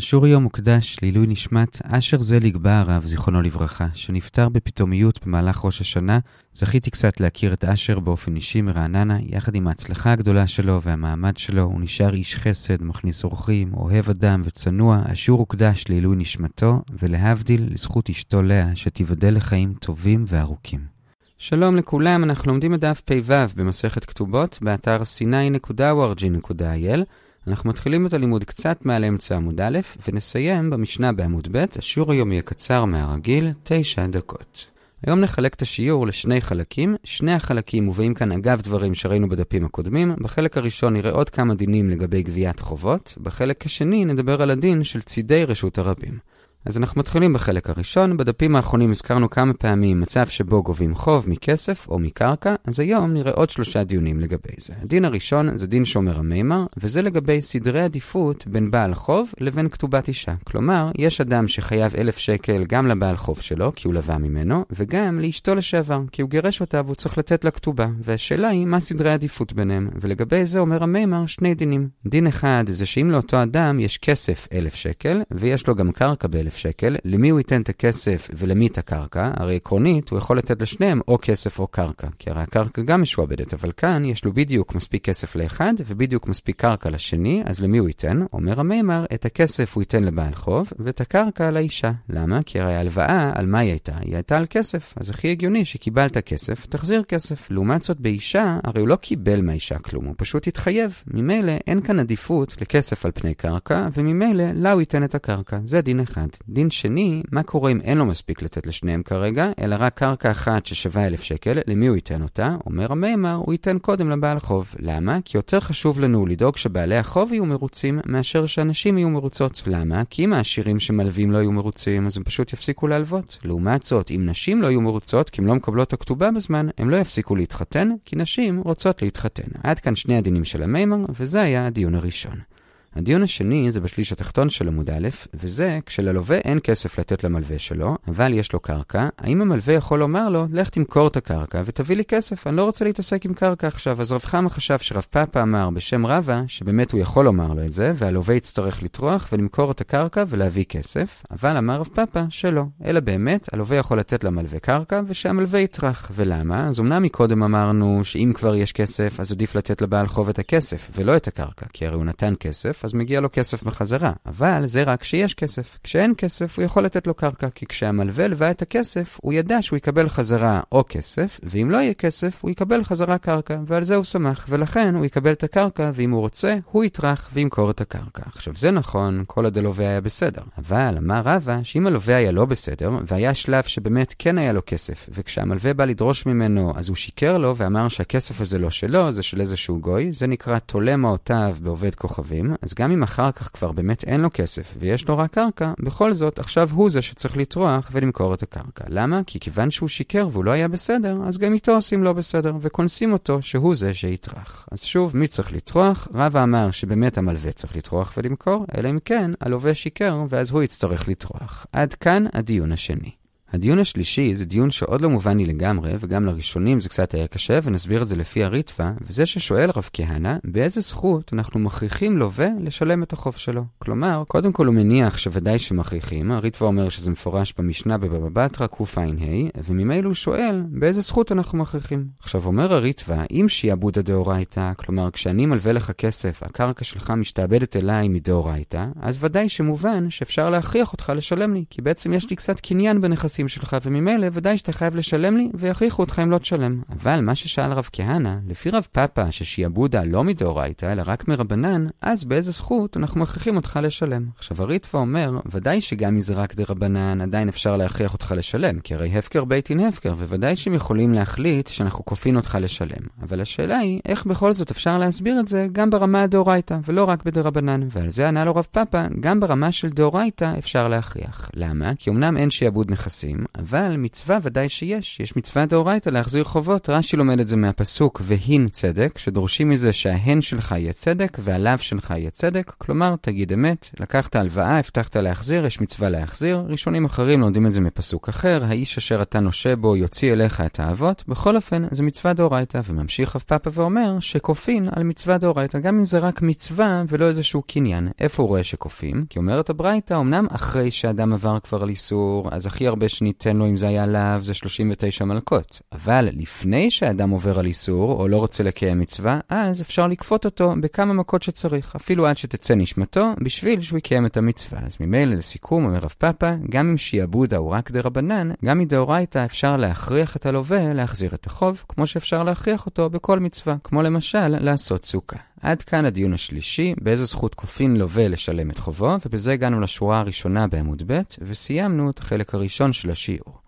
השיעור היום מוקדש לעילוי נשמת אשר זליג בא הרב, זיכרונו לברכה, שנפטר בפתאומיות במהלך ראש השנה. זכיתי קצת להכיר את אשר באופן אישי מרעננה, יחד עם ההצלחה הגדולה שלו והמעמד שלו, הוא נשאר איש חסד, מכניס אורחים, אוהב אדם וצנוע. השיעור הוקדש לעילוי נשמתו, ולהבדיל לזכות אשתו לאה, שתיבדל לחיים טובים וארוכים. שלום לכולם, אנחנו לומדים את דף פ"ו במסכת כתובות, באתר sny.org.il. אנחנו מתחילים את הלימוד קצת מעל אמצע עמוד א', ונסיים במשנה בעמוד ב', השיעור היום יהיה קצר מהרגיל, תשע דקות. היום נחלק את השיעור לשני חלקים, שני החלקים מובאים כאן אגב דברים שראינו בדפים הקודמים. בחלק הראשון נראה עוד כמה דינים לגבי גביית חובות, בחלק השני נדבר על הדין של צידי רשות הרבים. אז אנחנו מתחילים בחלק הראשון. בדפים האחרונים הזכרנו כמה פעמים מצב שבו גובים חוב מכסף או מקרקע, אז היום נראה עוד שלושה דיונים לגבי זה. הדין הראשון זה דין שומר המימר, וזה לגבי סדרי עדיפות בין בעל חוב לבין כתובת אישה. כלומר, יש אדם שחייב אלף שקל גם לבעל חוב שלו, כי הוא לווה ממנו, וגם לאשתו לשעבר, כי הוא גירש אותה והוא צריך לתת לה כתובה. והשאלה היא, מה סדרי העדיפות ביניהם? ולגבי זה אומר המימר שני דינים. דין אחד זה שאם לאותו אדם יש כסף אלף שקל, ויש לו גם קרקע באלף אלף שקל, למי הוא ייתן את הכסף ולמי את הקרקע? הרי עקרונית הוא יכול לתת לשניהם או כסף או קרקע, כי הרי הקרקע גם משועבדת, אבל כאן יש לו בדיוק מספיק כסף לאחד ובדיוק מספיק קרקע לשני, אז למי הוא ייתן? אומר המימר, את הכסף הוא ייתן לבעל חוב ואת הקרקע לאישה. למה? כי הרי ההלוואה, על מה היא הייתה? היא הייתה על כסף. אז הכי הגיוני שקיבלת כסף, תחזיר כסף. לעומת זאת באישה, הרי הוא לא קיבל מהאישה כלום, הוא פשוט התחייב. ממילא אין כאן עדיפות לכסף על פני קרקע, וממילא לה הוא ייתן את הקרקע. זה דין אחד. דין שני, מה קורה אם אין לו מספיק לתת לשניהם כרגע, אלא רק קרקע אחת ששווה אלף שקל, למי הוא ייתן אותה? אומר המימר, הוא ייתן קודם לבעל חוב. למה? כי יותר חשוב לנו לדאוג שבעלי החוב יהיו מרוצים, מאשר שאנשים יהיו מרוצות. למה? כי אם העשירים שמלווים לא יהיו מרוצים, אז הם פשוט יפסיקו להלוות. לעומת זאת, אם נשים לא יהיו מרוצות, כי הן לא מקבלות הכתובה בזמן, הם לא יפסיקו להתחתן, כי נשים רוצות להתחתן. עד כאן שני הדינים של המימר, וזה היה הדיון הראשון. הדיון השני זה בשליש התחתון של עמוד א', וזה כשללווה אין כסף לתת למלווה שלו, אבל יש לו קרקע, האם המלווה יכול לומר לו, לך תמכור את הקרקע ותביא לי כסף, אני לא רוצה להתעסק עם קרקע עכשיו. אז רב חמא חשב שרב פאפה אמר בשם רבא, שבאמת הוא יכול לומר לו את זה, והלווה יצטרך לטרוח ולמכור את הקרקע ולהביא כסף, אבל אמר רב פאפה שלא, אלא באמת, הלווה יכול לתת למלווה קרקע ושהמלווה יטרח. ולמה? אז אמנם מקודם אמרנו שאם כבר יש כסף, אז עדיף לתת לבעל חוב את הכסף, ולא את הקרקע, כי הרי הוא נתן כסף, אז מגיע לו כסף בחזרה. אבל זה רק כשיש כסף. כשאין כסף, הוא יכול לתת לו קרקע, כי כשהמלווה לווה את הכסף, הוא ידע שהוא יקבל חזרה או כסף, ואם לא יהיה כסף, הוא יקבל חזרה קרקע, ועל זה הוא שמח, ולכן הוא יקבל את הקרקע, ואם הוא רוצה, הוא יטרח וימכור את הקרקע. עכשיו, זה נכון, כל עוד הלווה היה בסדר. אבל אמר רבא, שאם הלווה היה לא בסדר, והיה שלב שבאמת כן היה לו כסף, וכשהמלווה בא לדרוש ממנו, אז הוא שיקר לו ואמר שהכסף הזה לא שלו, זה של איזשהו גוי, זה נקרא תולה מעותיו בעובד כוכבים, אז גם אם אחר כך כבר באמת אין לו כסף ויש לו רק קרקע, בכל זאת עכשיו הוא זה שצריך לטרוח ולמכור את הקרקע. למה? כי כיוון שהוא שיקר והוא לא היה בסדר, אז גם איתו עושים לא בסדר, וקונסים אותו שהוא זה שיטרח. אז שוב, מי צריך לטרוח? רבא אמר שבאמת המלווה צריך לטרוח ולמכור, אלא אם כן, הלווה שיקר, ואז הוא יצטרך לטרוח. עד כאן הדיון השני. הדיון השלישי זה דיון שעוד לא מובן לי לגמרי, וגם לראשונים זה קצת היה קשה, ונסביר את זה לפי הריטווה, וזה ששואל רב כהנא, באיזה זכות אנחנו מכריחים לווה לשלם את החוב שלו. כלומר, קודם כל הוא מניח שוודאי שמכריחים, הריטווה אומר שזה מפורש במשנה בבבא בתרא קע"ה, וממילא הוא שואל, באיזה זכות אנחנו מכריחים. עכשיו אומר הריטווה, אם שיעבודא דאורייתא, כלומר כשאני מלווה לך כסף, הקרקע שלך משתעבדת אליי מדאורייתא, אז ודאי שמובן שאפשר להכריח אותך לשלם לי, כי בעצם יש לי קצת קניין בנכסים הנכסים שלך, וממילא ודאי שאתה חייב לשלם לי, ויכריחו אותך אם לא תשלם. אבל מה ששאל רב כהנא, לפי רב פאפה, ששיעבודה לא מדאורייתא, אלא רק מרבנן, אז באיזה זכות אנחנו מכריחים אותך לשלם. עכשיו הריטווה אומר, ודאי שגם אם זה רק דרבנן, עדיין אפשר להכריח אותך לשלם, כי הרי הפקר בית אין הפקר, ובוודאי שהם יכולים להחליט שאנחנו כופין אותך לשלם. אבל השאלה היא, איך בכל זאת אפשר להסביר את זה גם ברמה הדאורייתא, ולא רק בדרבנן. ועל זה ענה לו רב פאפה, גם ברמה של דאורייתא אפשר להכריח. למה? כי אמנם אין שיעבוד נכסים. נכסים, אבל מצווה ודאי שיש. יש מצווה דאורייתא להחזיר חובות. רש"י לומד את זה מהפסוק והין צדק, שדורשים מזה שההן שלך יהיה צדק והלאו שלך יהיה צדק. כלומר, תגיד אמת, לקחת הלוואה, הבטחת להחזיר, יש מצווה להחזיר. ראשונים אחרים לומדים את זה מפסוק אחר, האיש אשר אתה נושה בו יוציא אליך את האבות. בכל אופן, זה מצווה דאורייתא, וממשיך רב פאפה ואומר שכופין על מצווה דאורייתא, גם אם זה רק מצווה ולא איזשהו קניין. איפה הוא רואה שכופים? כי אומרת הברייתא, אמנם אחרי שאדם עבר כבר על איסור, אז הכי הרבה שניתן לו אם זה היה לאו זה 39 מלקות. אבל לפני שאדם עובר על איסור, או לא רוצה לקיים מצווה, אז אפשר לכפות אותו בכמה מכות שצריך, אפילו עד שתצא נשמתו, בשביל שהוא יקיים את המצווה. אז ממילא לסיכום, אומר רב פאפה, גם אם שיעבודה הוא רק דרבנן, גם מדאורייתא אפשר להכריח את הלווה להחזיר את החוב, כמו שאפשר להכריח אותו בכל מצווה, כמו למשל לעשות סוכה. עד כאן הדיון השלישי, באיזה זכות כופין לווה לשלם את חובו, ובזה הגענו לשורה הראשונה בעמוד ב', וסיימנו את החלק הראשון של השיעור.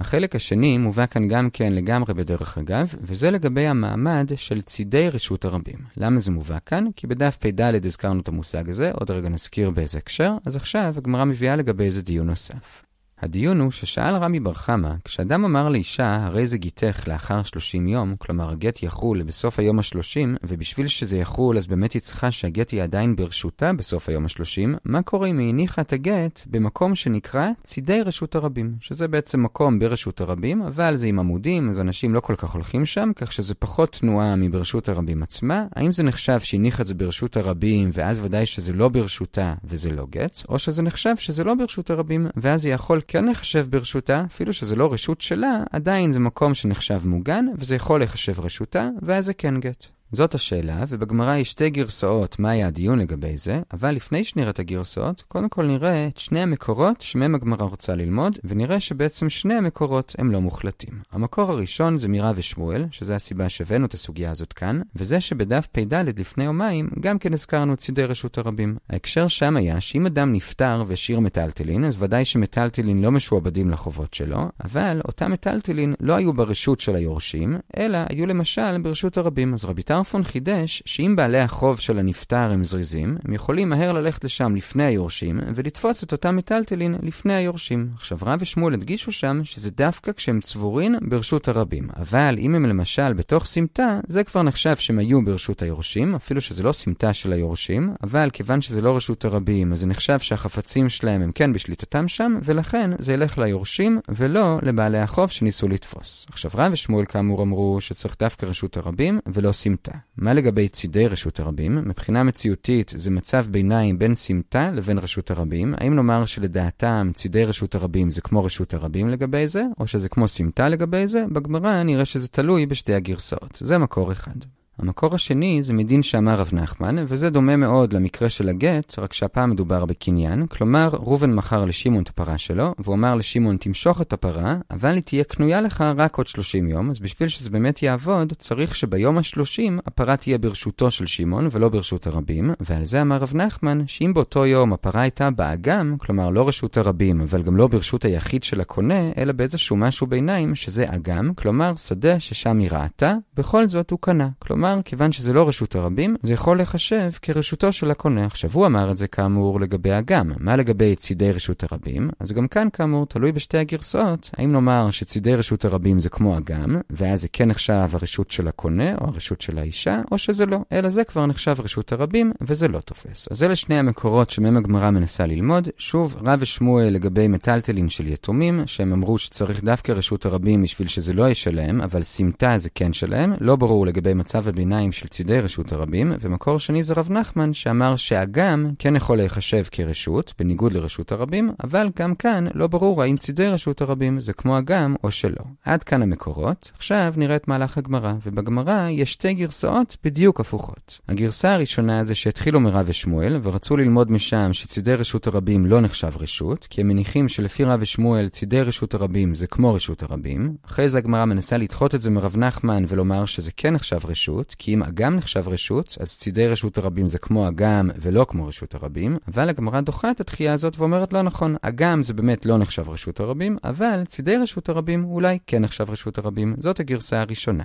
החלק השני מובא כאן גם כן לגמרי בדרך אגב, וזה לגבי המעמד של צידי רשות הרבים. למה זה מובא כאן? כי בדף פ"ד הזכרנו את המושג הזה, עוד רגע נזכיר באיזה הקשר, אז עכשיו הגמרא מביאה לגבי איזה דיון נוסף. הדיון הוא ששאל רמי בר חמא, כשאדם אמר לאישה, הרי זה גיתך לאחר 30 יום, כלומר הגט יחול בסוף היום ה-30, ובשביל שזה יחול אז באמת היא צריכה שהגט יהיה עדיין ברשותה בסוף היום ה-30, מה קורה אם היא הניחה את הגט במקום שנקרא צידי רשות הרבים, שזה בעצם מקום ברשות הרבים, אבל זה עם עמודים, אז אנשים לא כל כך הולכים שם, כך שזה פחות תנועה מברשות הרבים עצמה. האם זה נחשב שהניחה את זה ברשות הרבים, ואז ודאי שזה לא ברשותה וזה לא גט, או שזה נחשב שזה לא ברשות הרבים, ואז היא יכול כן לחשב ברשותה, אפילו שזה לא רשות שלה, עדיין זה מקום שנחשב מוגן, וזה יכול לחשב רשותה, ואז זה כן גט. זאת השאלה, ובגמרא יש שתי גרסאות מה היה הדיון לגבי זה, אבל לפני שנראה את הגרסאות, קודם כל נראה את שני המקורות שמהם הגמרא רוצה ללמוד, ונראה שבעצם שני המקורות הם לא מוחלטים. המקור הראשון זה מירה ושמואל, שזה הסיבה שהבאנו את הסוגיה הזאת כאן, וזה שבדף פ"ד לפני יומיים, גם כן הזכרנו את צידי רשות הרבים. ההקשר שם היה שאם אדם נפטר והשאיר מטלטלין, אז ודאי שמטלטלין לא משועבדים לחובות שלו, אבל אותם מטלטלין לא היו ברשות של היורשים, אלא היו למשל ברשות הרבים. אז רבי טרפון חידש שאם בעלי החוב של הנפטר הם זריזים, הם יכולים מהר ללכת לשם לפני היורשים ולתפוס את אותם מטלטלין לפני היורשים. עכשיו רב ושמואל הדגישו שם שזה דווקא כשהם צבורין ברשות הרבים. אבל אם הם למשל בתוך סמטה, זה כבר נחשב שהם היו ברשות היורשים, אפילו שזה לא סמטה של היורשים, אבל כיוון שזה לא רשות הרבים, אז זה נחשב שהחפצים שלהם הם כן בשליטתם שם, ולכן זה ילך ליורשים ולא לבעלי החוב שניסו לתפוס. עכשיו רב ושמואל כאמור אמרו שצריך דווקא רשות הרבים ולא סמטה. סמטה. מה לגבי צידי רשות הרבים? מבחינה מציאותית זה מצב ביניים בין סמטה לבין רשות הרבים. האם נאמר שלדעתם צידי רשות הרבים זה כמו רשות הרבים לגבי זה, או שזה כמו סמטה לגבי זה? בגמרא נראה שזה תלוי בשתי הגרסאות. זה מקור אחד. המקור השני זה מדין שאמר רב נחמן, וזה דומה מאוד למקרה של הגט, רק שהפעם מדובר בקניין. כלומר, ראובן מכר לשמעון את הפרה שלו, והוא אמר לשמעון, תמשוך את הפרה, אבל היא תהיה קנויה לך רק עוד 30 יום, אז בשביל שזה באמת יעבוד, צריך שביום ה-30 הפרה תהיה ברשותו של שמעון ולא ברשות הרבים, ועל זה אמר רב נחמן, שאם באותו יום הפרה הייתה באגם, כלומר לא רשות הרבים, אבל גם לא ברשות היחיד של הקונה, אלא באיזשהו משהו ביניים, שזה אגם, כלומר שדה ששם היא ראתה, בכל זאת הוא קנה. כלומר, אמר, כיוון שזה לא רשות הרבים, זה יכול לחשב כרשותו של הקונה. עכשיו, הוא אמר את זה כאמור לגבי אגם. מה לגבי צידי רשות הרבים? אז גם כאן כאמור תלוי בשתי הגרסאות, האם נאמר שצידי רשות הרבים זה כמו אגם, ואז זה כן נחשב הרשות של הקונה או הרשות של האישה, או שזה לא, אלא זה כבר נחשב רשות הרבים, וזה לא תופס. אז אלה שני המקורות שמהם הגמרא מנסה ללמוד. שוב, רב ושמואל לגבי מטלטלין של יתומים, שהם אמרו שצריך דווקא רשות הרבים בשביל שזה לא יהיה שלהם, אבל סמטה זה כן שלהם. לא ברור לגבי מצב הביניים של צידי רשות הרבים, ומקור שני זה רב נחמן שאמר שאגם כן יכול להיחשב כרשות, בניגוד לרשות הרבים, אבל גם כאן לא ברור האם צידי רשות הרבים זה כמו אגם או שלא. עד כאן המקורות, עכשיו נראה את מהלך הגמרא, ובגמרא יש שתי גרסאות בדיוק הפוכות. הגרסה הראשונה זה שהתחילו מרב ושמואל, ורצו ללמוד משם שצידי רשות הרבים לא נחשב רשות, כי הם מניחים שלפי רב ושמואל צידי רשות הרבים זה כמו רשות הרבים. אחרי זה הגמרא מנסה לדחות את זה מרב נחמן ולומר שזה כן נחשב רשות, רשות, כי אם אגם נחשב רשות, אז צידי רשות הרבים זה כמו אגם ולא כמו רשות הרבים, אבל הגמרא דוחה את התחייה הזאת ואומרת לא נכון, אגם זה באמת לא נחשב רשות הרבים, אבל צידי רשות הרבים אולי כן נחשב רשות הרבים. זאת הגרסה הראשונה.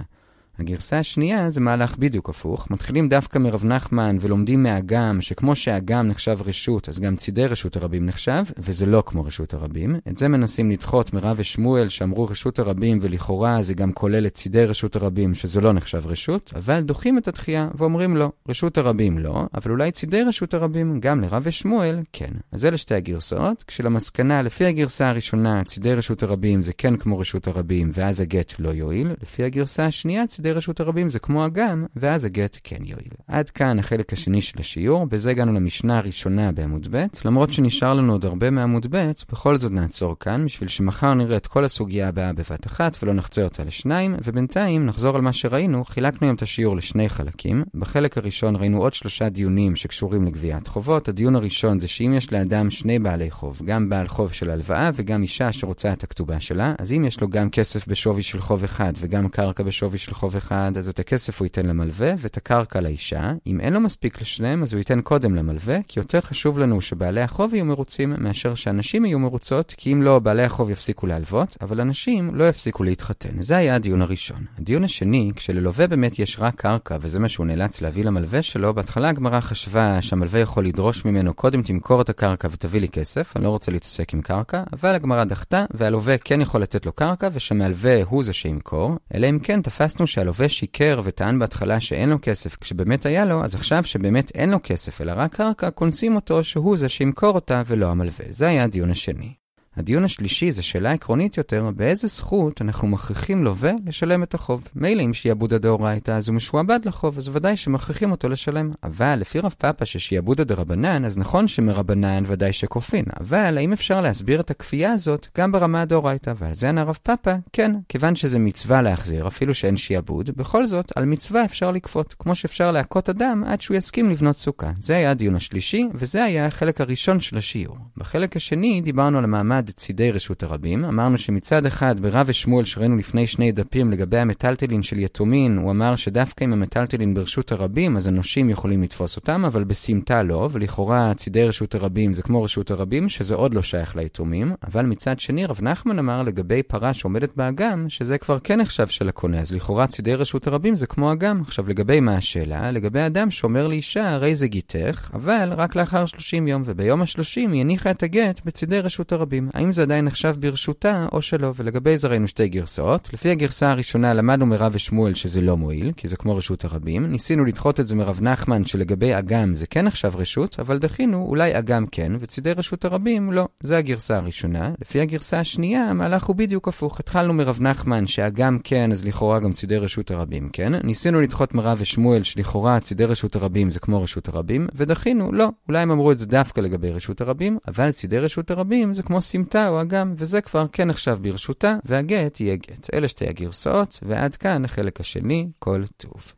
הגרסה השנייה זה מהלך בדיוק הפוך. מתחילים דווקא מרב נחמן ולומדים מהאגם, שכמו שהאגם נחשב רשות, אז גם צידי רשות הרבים נחשב, וזה לא כמו רשות הרבים. את זה מנסים לדחות מרב ושמואל, שאמרו רשות הרבים, ולכאורה זה גם כולל את צידי רשות הרבים, שזה לא נחשב רשות, אבל דוחים את התחייה ואומרים לא, רשות הרבים לא, אבל אולי צידי רשות הרבים, גם לרב ושמואל, כן. אז אלה שתי הגרסאות, כשלמסקנה, לפי הגרסה הראשונה, צידי רשות הרבים זה כן כמו רשות הרבים, ואז הגט לא יועיל. לפי הגרסה השנייה, צידי רשות הרבים זה כמו אגם, ואז הגט כן יועיל. עד כאן החלק השני של השיעור, בזה הגענו למשנה הראשונה בעמוד ב'. למרות שנשאר לנו עוד הרבה מעמוד ב', בכל זאת נעצור כאן, בשביל שמחר נראה את כל הסוגיה הבאה בבת אחת, ולא נחצה אותה לשניים, ובינתיים נחזור על מה שראינו, חילקנו היום את השיעור לשני חלקים. בחלק הראשון ראינו עוד שלושה דיונים שקשורים לגביית חובות. הדיון הראשון זה שאם יש לאדם שני בעלי חוב, גם בעל חוב של הלוואה וגם אישה שרוצה את הכתובה שלה, אז אם יש לו גם כסף בשווי של חוב אחד וגם קרקע בשווי של חוב אחד, אז את הכסף הוא ייתן למלווה ואת הקרקע לאישה. אם אין לו מספיק לשניהם, אז הוא ייתן קודם למלווה, כי יותר חשוב לנו שבעלי החוב יהיו מרוצים מאשר שאנשים יהיו מרוצות, כי אם לא, בעלי החוב יפסיקו להלוות, אבל אנשים לא יפסיקו להתחתן. זה היה הדיון הראשון. הדיון השני, כשללווה באמת יש רק קרקע, וזה מה שהוא נאלץ להביא למלווה שלו, בהתחלה הגמרא חשבה שהמלווה יכול לדרוש ממנו קודם תמכור את הקרקע ותביא לי כסף, אני לא רוצה להתעסק עם קרקע, אבל הגמרא דחתה, והלווה כן יכול לתת לו קרקע, ושהמלווה הוא זה שימכור, אלא אם כן תפסנו שהלווה שיקר וטען בהתחלה שאין לו כסף, כשבאמת היה לו, אז עכשיו שבאמת אין לו כסף, אלא רק קרקע, קונסים אותו שהוא זה שימכור אותה ולא המלווה. זה היה הדיון השני. הדיון השלישי זה שאלה עקרונית יותר, באיזה זכות אנחנו מכריחים לווה לשלם את החוב. מילא אם שיעבודא דאורייתא אז הוא משועבד לחוב, אז ודאי שמכריחים אותו לשלם. אבל לפי רב פאפא ששיעבודא דרבנן, אז נכון שמרבנן ודאי שכופין. אבל האם אפשר להסביר את הכפייה הזאת גם ברמה הדאורייתא? ועל זה ענה רב פאפא, כן, כיוון שזה מצווה להחזיר, אפילו שאין שיעבוד, בכל זאת, על מצווה אפשר לכפות, כמו שאפשר להכות אדם עד שהוא יסכים לבנות סוכה. זה היה הדיון השלישי, וזה היה החלק הראשון של השיעור. בחלק השני דיברנו על המעמד את צידי רשות הרבים. אמרנו שמצד אחד, ברב ושמואל שראינו לפני שני דפים לגבי המטלטלין של יתומין, הוא אמר שדווקא אם המטלטלין ברשות הרבים, אז הנושים יכולים לתפוס אותם, אבל בסמטה לא, ולכאורה צידי רשות הרבים זה כמו רשות הרבים, שזה עוד לא שייך ליתומים. אבל מצד שני, רב נחמן אמר לגבי פרה שעומדת באגם, שזה כבר כן נחשב של הקונה, אז לכאורה צידי רשות הרבים זה כמו אגם. עכשיו, לגבי מה השאלה? לגבי אדם שאומר לאישה, הרי זה גיתך, אבל רק לאחר 30 יום, וביום ה-30 היא הניחה את הגט בצידי רשות הרבים. האם זה עדיין נחשב ברשותה או שלא, ולגבי זה ראינו שתי גרסאות. לפי הגרסה הראשונה למדנו מרב ושמואל שזה לא מועיל, כי זה כמו רשות הרבים. ניסינו לדחות את זה מרב נחמן שלגבי אגם זה כן נחשב רשות, אבל דחינו אולי אגם כן, וצידי רשות הרבים לא. זה הגרסה הראשונה. לפי הגרסה השנייה, המהלך הוא בדיוק הפוך. התחלנו מרב נחמן שאגם כן, אז לכאורה גם צידי רשות הרבים כן. ניסינו לדחות מרב ושמואל שלכאורה צידי רשות הרבים זה כמו רשות הרבים, ודחינו, לא. אולי הם אמרו את זה דווקא לגבי רשות הרבים, אבל צידי רשות הרבים זה כמו סמטה או אגם, וזה כבר כן נחשב ברשותה, והגט יהיה גט. אלה שתי הגרסאות, ועד כאן החלק השני, כל טוב.